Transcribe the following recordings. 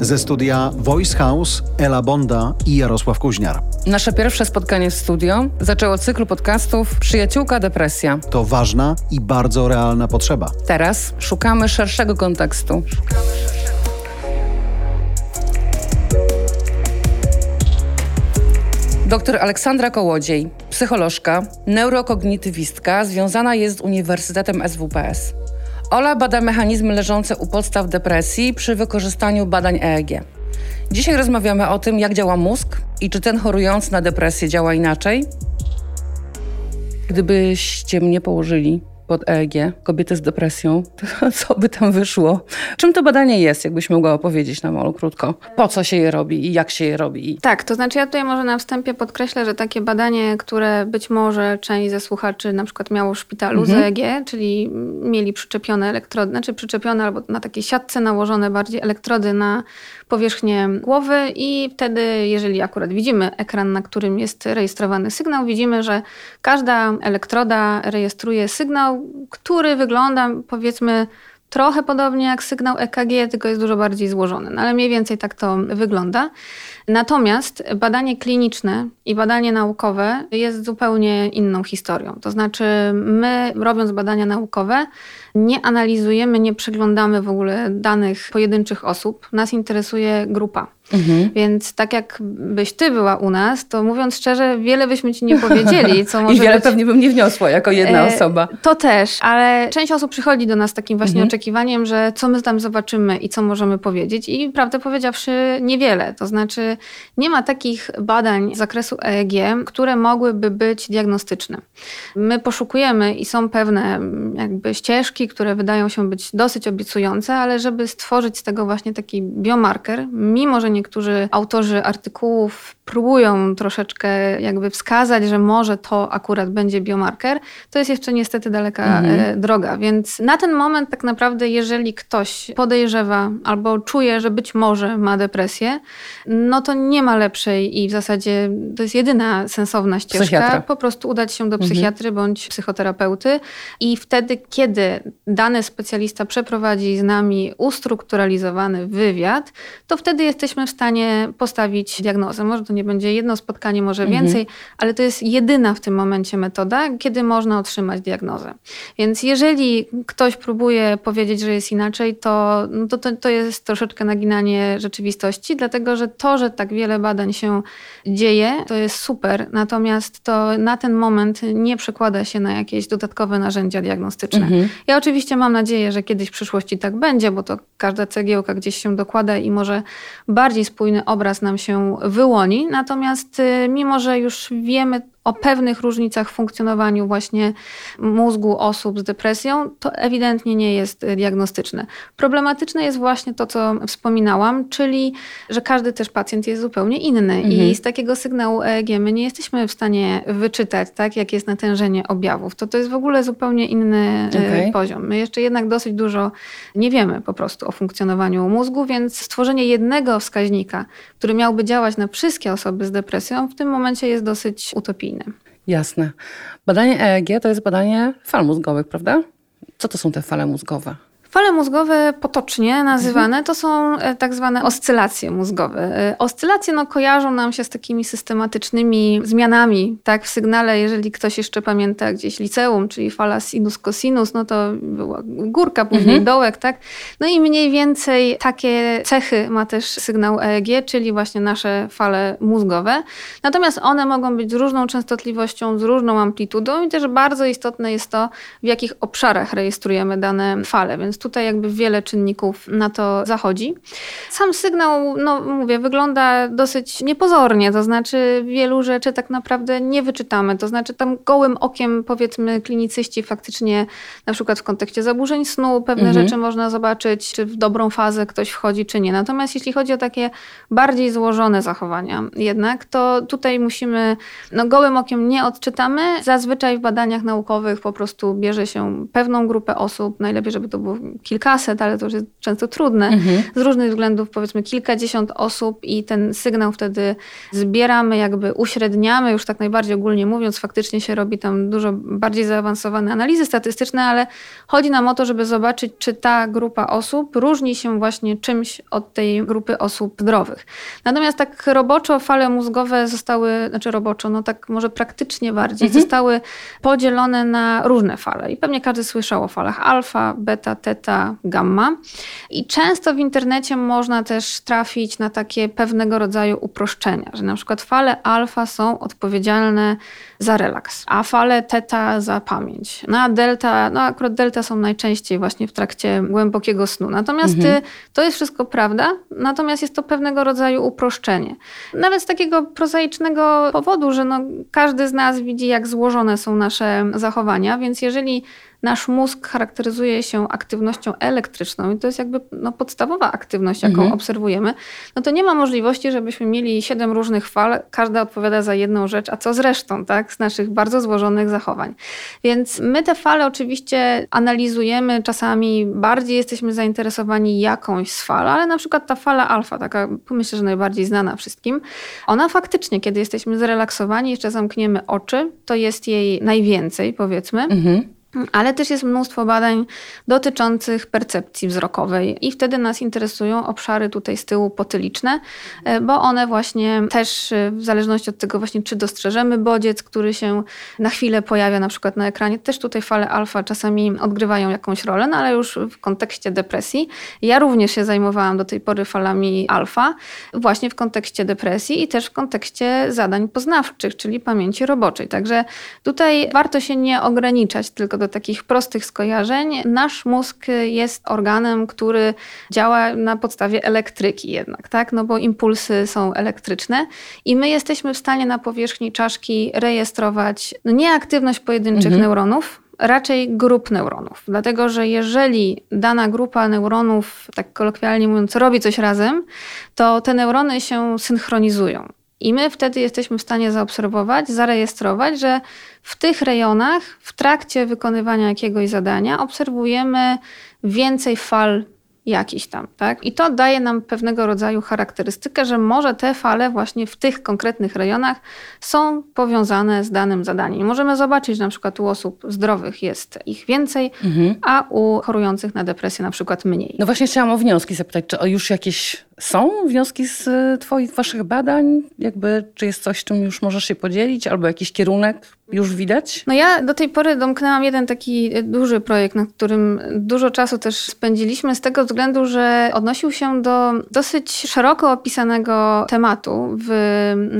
Ze studia Voice House Ela Bonda i Jarosław Kuźniar. Nasze pierwsze spotkanie w studio zaczęło cykl podcastów Przyjaciółka Depresja. To ważna i bardzo realna potrzeba. Teraz szukamy szerszego kontekstu. Dr Aleksandra Kołodziej, psycholożka, neurokognitywistka, związana jest z Uniwersytetem SWPS. Ola bada mechanizmy leżące u podstaw depresji przy wykorzystaniu badań EEG. Dzisiaj rozmawiamy o tym, jak działa mózg i czy ten chorujący na depresję działa inaczej. Gdybyście mnie położyli pod EEG, kobiety z depresją, to co by tam wyszło? Czym to badanie jest, jakbyś mogła opowiedzieć nam, Olu, krótko? Po co się je robi i jak się je robi? Tak, to znaczy ja tutaj może na wstępie podkreślę, że takie badanie, które być może część ze słuchaczy na przykład miało w szpitalu mhm. z EEG, czyli mieli przyczepione elektrody, znaczy przyczepione albo na takiej siatce nałożone bardziej elektrody na powierzchnię głowy i wtedy, jeżeli akurat widzimy ekran, na którym jest rejestrowany sygnał, widzimy, że każda elektroda rejestruje sygnał, który wygląda powiedzmy trochę podobnie jak sygnał EKG, tylko jest dużo bardziej złożony. No ale mniej więcej tak to wygląda. Natomiast badanie kliniczne i badanie naukowe jest zupełnie inną historią. To znaczy, my robiąc badania naukowe, nie analizujemy, nie przeglądamy w ogóle danych pojedynczych osób. Nas interesuje grupa. Mhm. Więc tak jakbyś ty była u nas, to mówiąc szczerze, wiele byśmy ci nie powiedzieli. Co może I wiele być... pewnie bym nie wniosła jako jedna e, osoba. To też, ale część osób przychodzi do nas takim właśnie mhm. oczekiwaniem, że co my tam zobaczymy i co możemy powiedzieć. I prawdę powiedziawszy, niewiele. To znaczy, nie ma takich badań z zakresu EEG, które mogłyby być diagnostyczne. My poszukujemy i są pewne jakby ścieżki, które wydają się być dosyć obiecujące, ale żeby stworzyć z tego właśnie taki biomarker, mimo że niektórzy autorzy artykułów próbują troszeczkę jakby wskazać, że może to akurat będzie biomarker, to jest jeszcze niestety daleka mhm. E, droga. Więc na ten moment tak naprawdę, jeżeli ktoś podejrzewa albo czuje, że być może ma depresję, no to nie ma lepszej i w zasadzie to jest jedyna sensowna ścieżka. Psychiatra. Po prostu udać się do mhm. psychiatry mhm. bądź psychoterapeuty i wtedy, kiedy dany specjalista przeprowadzi z nami ustrukturalizowany wywiad, to wtedy jesteśmy w stanie postawić diagnozę. Może to nie będzie jedno spotkanie, może mhm. więcej, ale to jest jedyna w tym momencie metoda, kiedy można otrzymać diagnozę. Więc jeżeli ktoś próbuje powiedzieć, że jest inaczej, to, no to, to, to jest troszeczkę naginanie rzeczywistości, dlatego że to, że tak wiele badań się dzieje, to jest super, natomiast to na ten moment nie przekłada się na jakieś dodatkowe narzędzia diagnostyczne. Mhm. Ja oczywiście mam nadzieję, że kiedyś w przyszłości tak będzie, bo to każda cegiełka gdzieś się dokłada i może bardziej spójny obraz nam się wyłoni. Natomiast y, mimo, że już wiemy o pewnych różnicach w funkcjonowaniu właśnie mózgu osób z depresją, to ewidentnie nie jest diagnostyczne. Problematyczne jest właśnie to, co wspominałam, czyli, że każdy też pacjent jest zupełnie inny mhm. i z takiego sygnału EEG my nie jesteśmy w stanie wyczytać, tak, jakie jest natężenie objawów. To to jest w ogóle zupełnie inny e, okay. poziom. My jeszcze jednak dosyć dużo nie wiemy po prostu o funkcjonowaniu mózgu, więc stworzenie jednego wskaźnika, który miałby działać na wszystkie osoby z depresją, w tym momencie jest dosyć Jasne. Badanie EEG to jest badanie fal mózgowych, prawda? Co to są te fale mózgowe? Fale mózgowe potocznie nazywane to są e, tak zwane oscylacje mózgowe. E, oscylacje no, kojarzą nam się z takimi systematycznymi zmianami tak, w sygnale. Jeżeli ktoś jeszcze pamięta gdzieś liceum, czyli fala sinus cosinus, no to była górka, później mhm. dołek. Tak? No i mniej więcej takie cechy ma też sygnał EEG, czyli właśnie nasze fale mózgowe. Natomiast one mogą być z różną częstotliwością, z różną amplitudą i też bardzo istotne jest to, w jakich obszarach rejestrujemy dane fale. Więc tutaj jakby wiele czynników na to zachodzi. Sam sygnał, no mówię, wygląda dosyć niepozornie, to znaczy wielu rzeczy tak naprawdę nie wyczytamy. To znaczy tam gołym okiem powiedzmy klinicyści faktycznie na przykład w kontekście zaburzeń snu pewne mhm. rzeczy można zobaczyć, czy w dobrą fazę ktoś wchodzi, czy nie. Natomiast jeśli chodzi o takie bardziej złożone zachowania jednak, to tutaj musimy, no gołym okiem nie odczytamy. Zazwyczaj w badaniach naukowych po prostu bierze się pewną grupę osób, najlepiej żeby to było kilkaset, ale to już jest często trudne, mhm. z różnych względów powiedzmy kilkadziesiąt osób i ten sygnał wtedy zbieramy, jakby uśredniamy, już tak najbardziej ogólnie mówiąc, faktycznie się robi tam dużo bardziej zaawansowane analizy statystyczne, ale chodzi nam o to, żeby zobaczyć, czy ta grupa osób różni się właśnie czymś od tej grupy osób zdrowych. Natomiast tak roboczo fale mózgowe zostały, znaczy roboczo, no tak może praktycznie bardziej, mhm. zostały podzielone na różne fale. I pewnie każdy słyszał o falach alfa, beta, teta, gamma. I często w internecie można też trafić na takie pewnego rodzaju uproszczenia, że na przykład fale alfa są odpowiedzialne za relaks, a fale teta za pamięć. No a delta, no akurat delta są najczęściej właśnie w trakcie głębokiego snu. Natomiast mhm. to jest wszystko prawda, natomiast jest to pewnego rodzaju uproszczenie. Nawet z takiego prozaicznego powodu, że no, każdy z nas widzi, jak złożone są nasze zachowania, więc jeżeli nasz mózg charakteryzuje się aktywnością elektryczną i to jest jakby no, podstawowa aktywność, jaką mhm. obserwujemy, no to nie ma możliwości, żebyśmy mieli siedem różnych fal, każda odpowiada za jedną rzecz, a co z resztą, tak, z naszych bardzo złożonych zachowań. Więc my te fale oczywiście analizujemy, czasami bardziej jesteśmy zainteresowani jakąś z fal, ale na przykład ta fala alfa, taka myślę, że najbardziej znana wszystkim, ona faktycznie, kiedy jesteśmy zrelaksowani, jeszcze zamkniemy oczy, to jest jej najwięcej, powiedzmy. Mhm ale też jest mnóstwo badań dotyczących percepcji wzrokowej i wtedy nas interesują obszary tutaj z tyłu potyliczne, e, bo one właśnie też e, w zależności od tego właśnie czy dostrzeżemy bodziec, który się na chwilę pojawia na przykład na ekranie, też tutaj fale alfa czasami odgrywają jakąś rolę, no ale już w kontekście depresji. Ja również się zajmowałam do tej pory falami alfa właśnie w kontekście depresji i też w kontekście zadań poznawczych, czyli pamięci roboczej. Także tutaj warto się nie ograniczać tylko do do takich prostych skojarzeń, nasz mózg jest organem, który działa na podstawie elektryki jednak, tak? No bo impulsy są elektryczne i my jesteśmy w stanie na powierzchni czaszki rejestrować no nie aktywność pojedynczych mhm. neuronów, raczej grup neuronów. Dlatego, że jeżeli dana grupa neuronów, tak kolokwialnie mówiąc, robi coś razem, to te neurony się synchronizują. I my wtedy jesteśmy w stanie zaobserwować, zarejestrować, że w tych rejonach w trakcie wykonywania jakiegoś zadania obserwujemy więcej fal jakiś tam, tak? I to daje nam pewnego rodzaju charakterystykę, że może te fale właśnie w tych konkretnych rejonach są powiązane z danym zadaniem. Możemy zobaczyć, że na przykład u osób zdrowych jest ich więcej, mhm. a u chorujących na depresję na przykład mniej. No właśnie chciałam o wnioski zapytać, czy już jakieś są wnioski z twoich, waszych badań? Jakby, czy jest coś, czym już możesz się podzielić, albo jakiś kierunek już widać? No ja do tej pory domknęłam jeden taki duży projekt, nad którym dużo czasu też spędziliśmy, z tego względu, że odnosił się do dosyć szeroko opisanego tematu w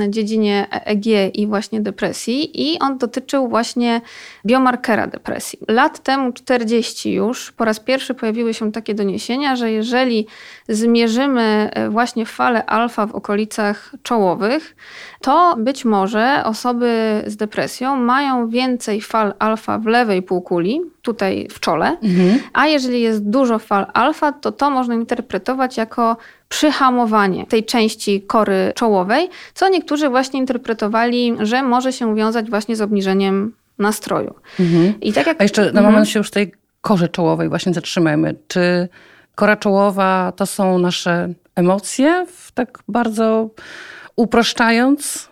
dziedzinie EEG i właśnie depresji i on dotyczył właśnie biomarkera depresji. Lat temu 40 już po raz pierwszy pojawiły się takie doniesienia, że jeżeli zmierzymy właśnie falę alfa w okolicach czołowych, to być może osoby z depresją mają więcej fal alfa w lewej półkuli, tutaj w czole, mhm. a jeżeli jest dużo fal alfa, to to można interpretować jako przyhamowanie tej części kory czołowej, co niektórzy właśnie interpretowali, że może się wiązać właśnie z obniżeniem nastroju. Mhm. I tak jak... A jeszcze na mhm. moment się już tej korze czołowej właśnie zatrzymajmy. Czy kora czołowa to są nasze emocje, tak bardzo uproszczając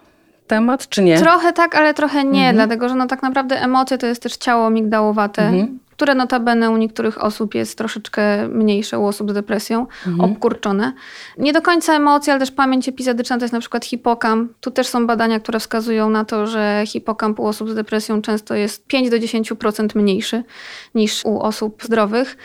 temat, czy nie? Trochę tak, ale trochę nie, mhm. dlatego że no tak naprawdę emocje to jest też ciało migdałowate, mhm. Które notabene u niektórych osób jest troszeczkę mniejsze, u osób z depresją, mhm. obkurczone. Nie do końca emocje, ale też pamięć epizodyczna to jest na przykład hipokamp. Tu też są badania, które wskazują na to, że hipokamp u osób z depresją często jest 5 do 10% mniejszy niż u osób zdrowych.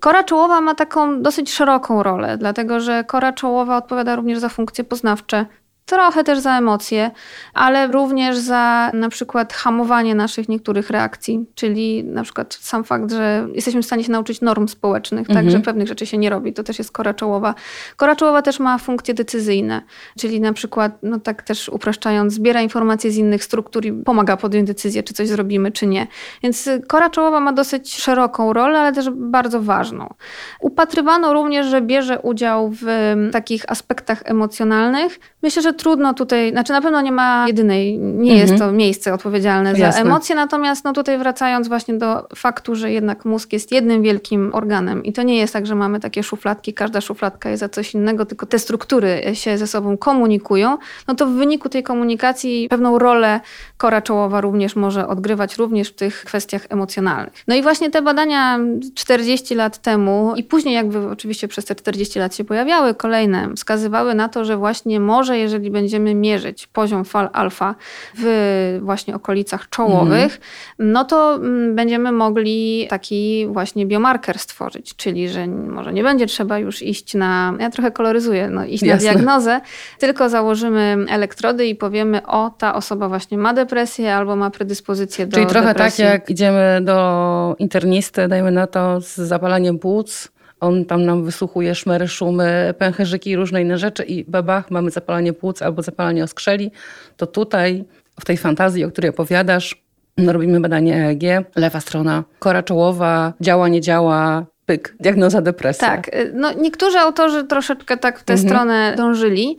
Kora czołowa ma taką dosyć szeroką rolę, dlatego że kora czołowa odpowiada również za funkcje poznawcze, Trochę też za emocje, ale również za na przykład hamowanie naszych niektórych reakcji, czyli na przykład sam fakt, że jesteśmy w stanie się nauczyć norm społecznych, mhm. tak, że pewnych rzeczy się nie robi, to też jest kora czołowa. Kora czołowa też ma funkcje decyzyjne, czyli na przykład, no tak też upraszczając, zbiera informacje z innych struktur i pomaga podjąć decyzję, czy coś zrobimy, czy nie. Więc kora czołowa ma dosyć szeroką rolę, ale też bardzo ważną. Upatrywano również, że bierze udział w takich aspektach emocjonalnych. Myślę, że że trudno tutaj, znaczy na pewno nie ma jedynej, nie mhm. jest to miejsce odpowiedzialne Jasne. za emocje, natomiast no tutaj wracając właśnie do faktu, że jednak mózg jest jednym wielkim organem i to nie jest tak, że mamy takie szufladki, każda szufladka jest za coś innego, tylko te struktury się ze sobą komunikują, no to w wyniku tej komunikacji pewną rolę kora czołowa również może odgrywać również w tych kwestiach emocjonalnych. No i właśnie te badania 40 lat temu i później jakby oczywiście przez te 40 lat się pojawiały kolejne, wskazywały na to, że właśnie może jeżeli będziemy mierzyć poziom fal alfa w właśnie okolicach czołowych, mm. no to mm, będziemy mogli taki właśnie biomarker stworzyć, czyli że może nie będzie trzeba już iść na, ja trochę koloryzuję, no, iść Jasne. na diagnozę, tylko założymy elektrody i powiemy, o ta osoba właśnie ma depresję albo ma predyspozycję do Czyli trochę tak, depresji. tak jak idziemy do internisty, dajmy na to z zapalaniem płuc, on tam nam wysłuchuje szmery, szumy, pęcherzyki i różne inne rzeczy i babach, mamy zapalanie płuc albo zapalanie oskrzeli, to tutaj w tej fantazji, o której opowiadasz, no, robimy badanie EEG, lewa strona, kora czołowa, działa, nie działa, pyk, diagnoza depresja. Tak, no niektórzy autorzy troszeczkę tak w tę mhm. stronę dążyli.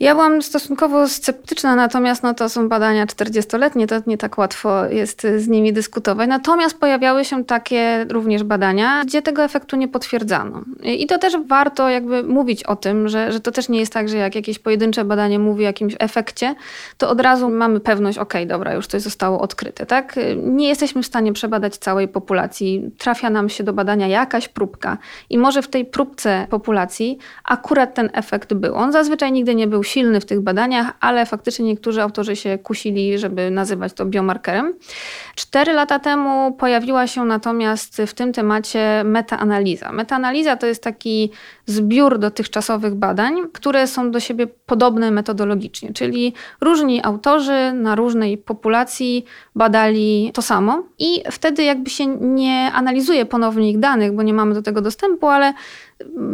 Ja byłam stosunkowo sceptyczna, natomiast no, to są badania 40-letnie, to nie tak łatwo jest z nimi dyskutować. Natomiast pojawiały się takie również badania, gdzie tego efektu nie potwierdzano. I to też warto jakby mówić o tym, że, że to też nie jest tak, że jak jakieś pojedyncze badanie mówi o jakimś efekcie, to od razu mamy pewność, ok, dobra, już coś zostało odkryte. Tak? Nie jesteśmy w stanie przebadać całej populacji. Trafia nam się do badania jakaś próbka i może w tej próbce populacji akurat ten efekt był. On zazwyczaj nigdy nie był silny w tych badaniach, ale faktycznie niektórzy autorzy się kusili, żeby nazywać to biomarkerem. Cztery lata temu pojawiła się natomiast w tym temacie metaanaliza. Metaanaliza to jest taki zbiór dotychczasowych badań, które są do siebie podobne metodologicznie, czyli różni autorzy na różnej populacji badali to samo i wtedy jakby się nie analizuje ponownie ich danych, bo nie mamy do tego dostępu, ale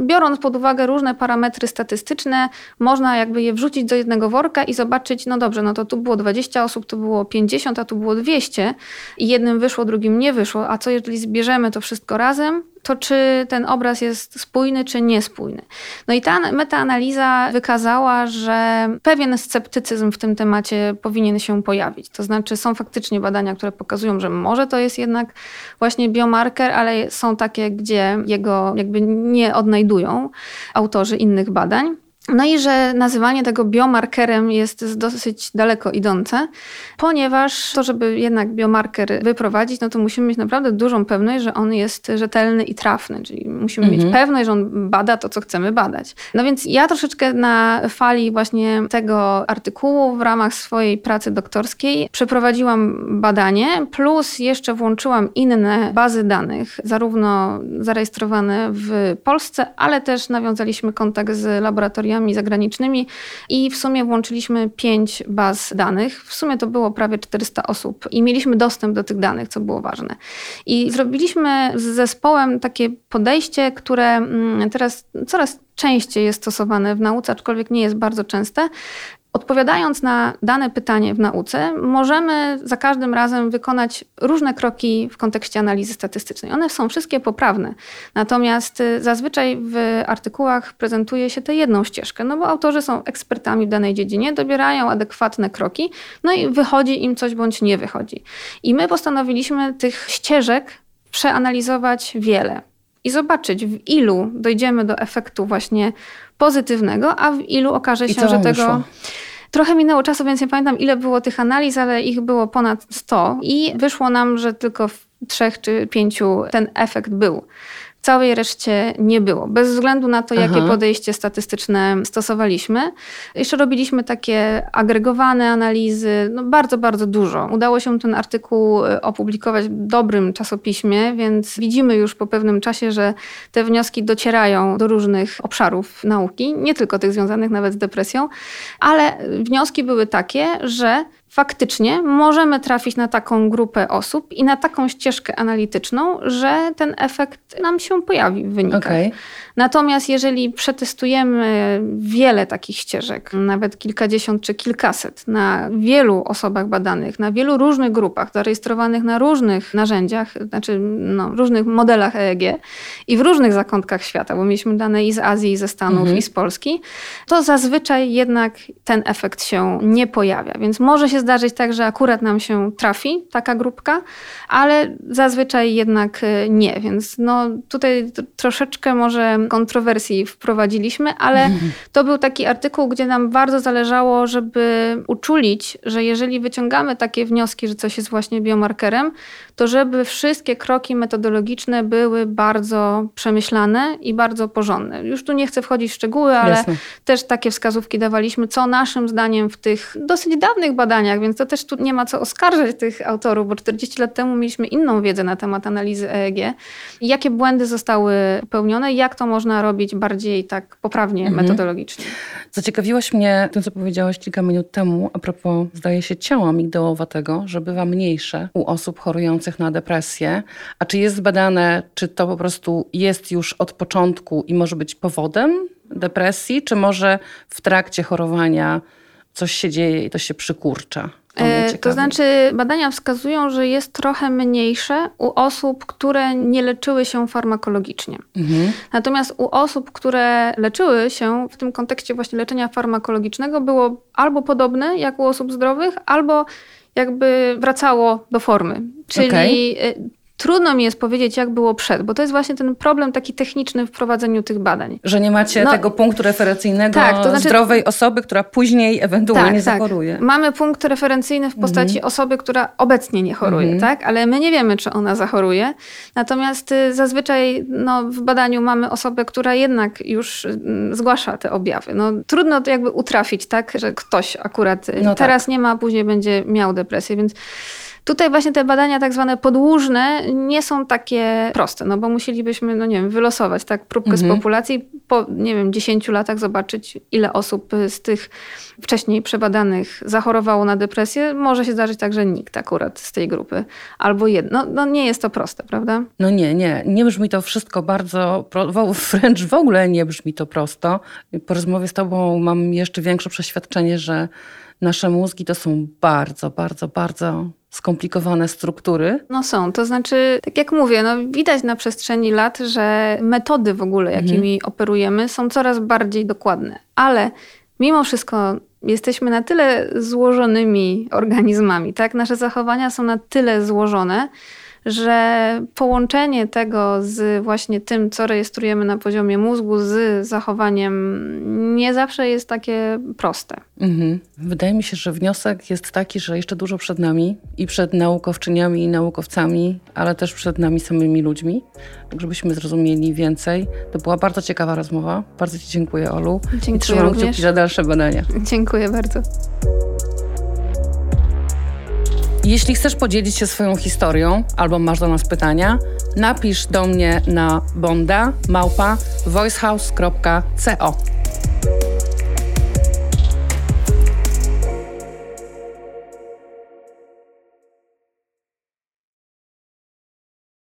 biorąc pod uwagę różne parametry statystyczne, można jakby je wrzucić do jednego worka i zobaczyć, no dobrze, no to tu było 20 osób, tu było 50, a tu było 200 i jednym wyszło, drugim nie wyszło, a co jeżeli zbierzemy to wszystko razem, to czy ten obraz jest spójny, czy niespójny. No i ta metaanaliza wykazała, że pewien sceptycyzm w tym temacie powinien się pojawić. To znaczy są faktycznie badania, które pokazują, że może to jest jednak właśnie biomarker, ale są takie, gdzie jego jakby nie odnajdują autorzy innych badań. No i że nazywanie tego biomarkerem jest dosyć daleko idące, ponieważ to, żeby jednak biomarker wyprowadzić, no to musimy mieć naprawdę dużą pewność, że on jest rzetelny i trafny, czyli musimy mhm. mieć pewność, że on bada to, co chcemy badać. No więc ja troszeczkę na fali właśnie tego artykułu w ramach swojej pracy doktorskiej przeprowadziłam badanie, plus jeszcze włączyłam inne bazy danych, zarówno zarejestrowane w Polsce, ale też nawiązaliśmy kontakt z laboratoriami zagranicznymi i w sumie włączyliśmy pięć baz danych. W sumie to było prawie 400 osób i mieliśmy dostęp do tych danych, co było ważne. I zrobiliśmy z zespołem takie podejście, które mm, teraz coraz częściej jest stosowane w nauce, aczkolwiek nie jest bardzo częste, Odpowiadając na dane pytanie w nauce, możemy za każdym razem wykonać różne kroki w kontekście analizy statystycznej. One są wszystkie poprawne. Natomiast y, zazwyczaj w artykułach prezentuje się tę jedną ścieżkę, no bo autorzy są ekspertami w danej dziedzinie, dobierają adekwatne kroki, no i wychodzi im coś bądź nie wychodzi. I my postanowiliśmy tych ścieżek przeanalizować wiele i zobaczyć, w ilu dojdziemy do efektu właśnie pozytywnego, a w ilu okaże się, że tego. Wyszło? Trochę minęło czasu, więc nie pamiętam ile było tych analiz, ale ich było ponad 100 i wyszło nam, że tylko w trzech czy pięciu ten efekt był całej reszcie nie było. Bez względu na to, jakie Aha. podejście statystyczne stosowaliśmy. Jeszcze robiliśmy takie agregowane analizy, no bardzo, bardzo dużo. Udało się ten artykuł e, opublikować w dobrym czasopiśmie, więc widzimy już po pewnym czasie, że te wnioski docierają do różnych obszarów nauki, nie tylko tych związanych nawet z depresją, ale wnioski były takie, że faktycznie możemy trafić na taką grupę osób i na taką ścieżkę analityczną, że ten efekt nam się pojawi w wynikach. Okay. Natomiast jeżeli przetestujemy wiele takich ścieżek, nawet kilkadziesiąt czy kilkaset na wielu osobach badanych, na wielu różnych grupach, zarejestrowanych na różnych narzędziach, znaczy no, różnych modelach EEG i w różnych zakątkach świata, bo mieliśmy dane i z Azji, i ze Stanów, mhm. i z Polski, to zazwyczaj jednak ten efekt się nie pojawia. Więc może się zdarzyć tak, że akurat nam się trafi taka grupka, ale zazwyczaj jednak e, nie. Więc no, tutaj troszeczkę może kontrowersji wprowadziliśmy, ale to był taki artykuł, gdzie nam bardzo zależało, żeby uczulić, że jeżeli wyciągamy takie wnioski, że coś jest właśnie biomarkerem, to żeby wszystkie kroki metodologiczne były bardzo przemyślane i bardzo porządne. Już tu nie chcę wchodzić w szczegóły, ale Jasne. też takie wskazówki dawaliśmy, co naszym zdaniem w tych dosyć dawnych badaniach, więc to też tu nie ma co oskarżać tych autorów, bo 40 lat temu mieliśmy inną wiedzę na temat analizy EEG. Jakie błędy zostały popełnione, jak to można robić bardziej tak poprawnie mhm. metodologicznie. Zaciekawiłaś mnie tym, co powiedziałaś kilka minut temu a propos, zdaje się, ciała migdałowatego, że bywa mniejsze u osób chorujących na depresję. A czy jest zbadane, czy to po prostu jest już od początku i może być powodem depresji, czy może w trakcie chorowania coś się dzieje i to się przykurcza? E, to znaczy, badania wskazują, że jest trochę mniejsze u osób, które nie leczyły się farmakologicznie. Mhm. Natomiast u osób, które leczyły się w tym kontekście właśnie leczenia farmakologicznego, było albo podobne jak u osób zdrowych, albo jakby wracało do formy. Czyli okay. Trudno mi jest powiedzieć, jak było przed, bo to jest właśnie ten problem taki techniczny w prowadzeniu tych badań. Że nie macie no, tego punktu referencyjnego tak, to znaczy, zdrowej osoby, która później ewentualnie tak, tak. zachoruje. Tak. Mamy punkt referencyjny w postaci mhm. osoby, która obecnie nie choruje, mhm. tak? ale my nie wiemy, czy ona zachoruje. Natomiast y, zazwyczaj no, w badaniu mamy osobę, która jednak już mm, zgłasza te objawy. No, trudno to jakby utrafić, tak, że ktoś akurat y, no teraz tak. nie ma, a później będzie miał depresję, więc Tutaj właśnie te badania tak zwane podłużne nie są takie proste, no bo musielibyśmy, no nie wiem, wylosować tak próbkę mhm. z populacji, po, nie wiem, 10 latach zobaczyć, ile osób z tych wcześniej przebadanych zachorowało na depresję. Może się zdarzyć tak, że nikt akurat z tej grupy, albo jedno. No, no nie jest to proste, prawda? No nie, nie. Nie brzmi to wszystko bardzo, wręcz w ogóle nie brzmi to prosto. Po rozmowie z tobą mam jeszcze większe przeświadczenie, że nasze mózgi to są bardzo, bardzo, bardzo skomplikowane struktury? No są, to znaczy, tak jak mówię, no widać na przestrzeni lat, że metody w ogóle, jakimi mhm. operujemy, są coraz bardziej dokładne, ale mimo wszystko jesteśmy na tyle złożonymi organizmami, tak? Nasze zachowania są na tyle złożone, że połączenie tego z właśnie tym, co rejestrujemy na poziomie mózgu, z zachowaniem nie zawsze jest takie proste. Mhm. Wydaje mi się, że wniosek jest taki, że jeszcze dużo przed nami i przed naukowczyniami i naukowcami, ale też przed nami samymi ludźmi, żebyśmy zrozumieli więcej. To była bardzo ciekawa rozmowa. Bardzo Ci dziękuję, Olu. Dziękuję I trzymam również. kciuki za dalsze badania. Dziękuję bardzo. Jeśli chcesz podzielić się swoją historią albo masz do nas pytania, napisz do mnie na bonda małpa voicehouse.co.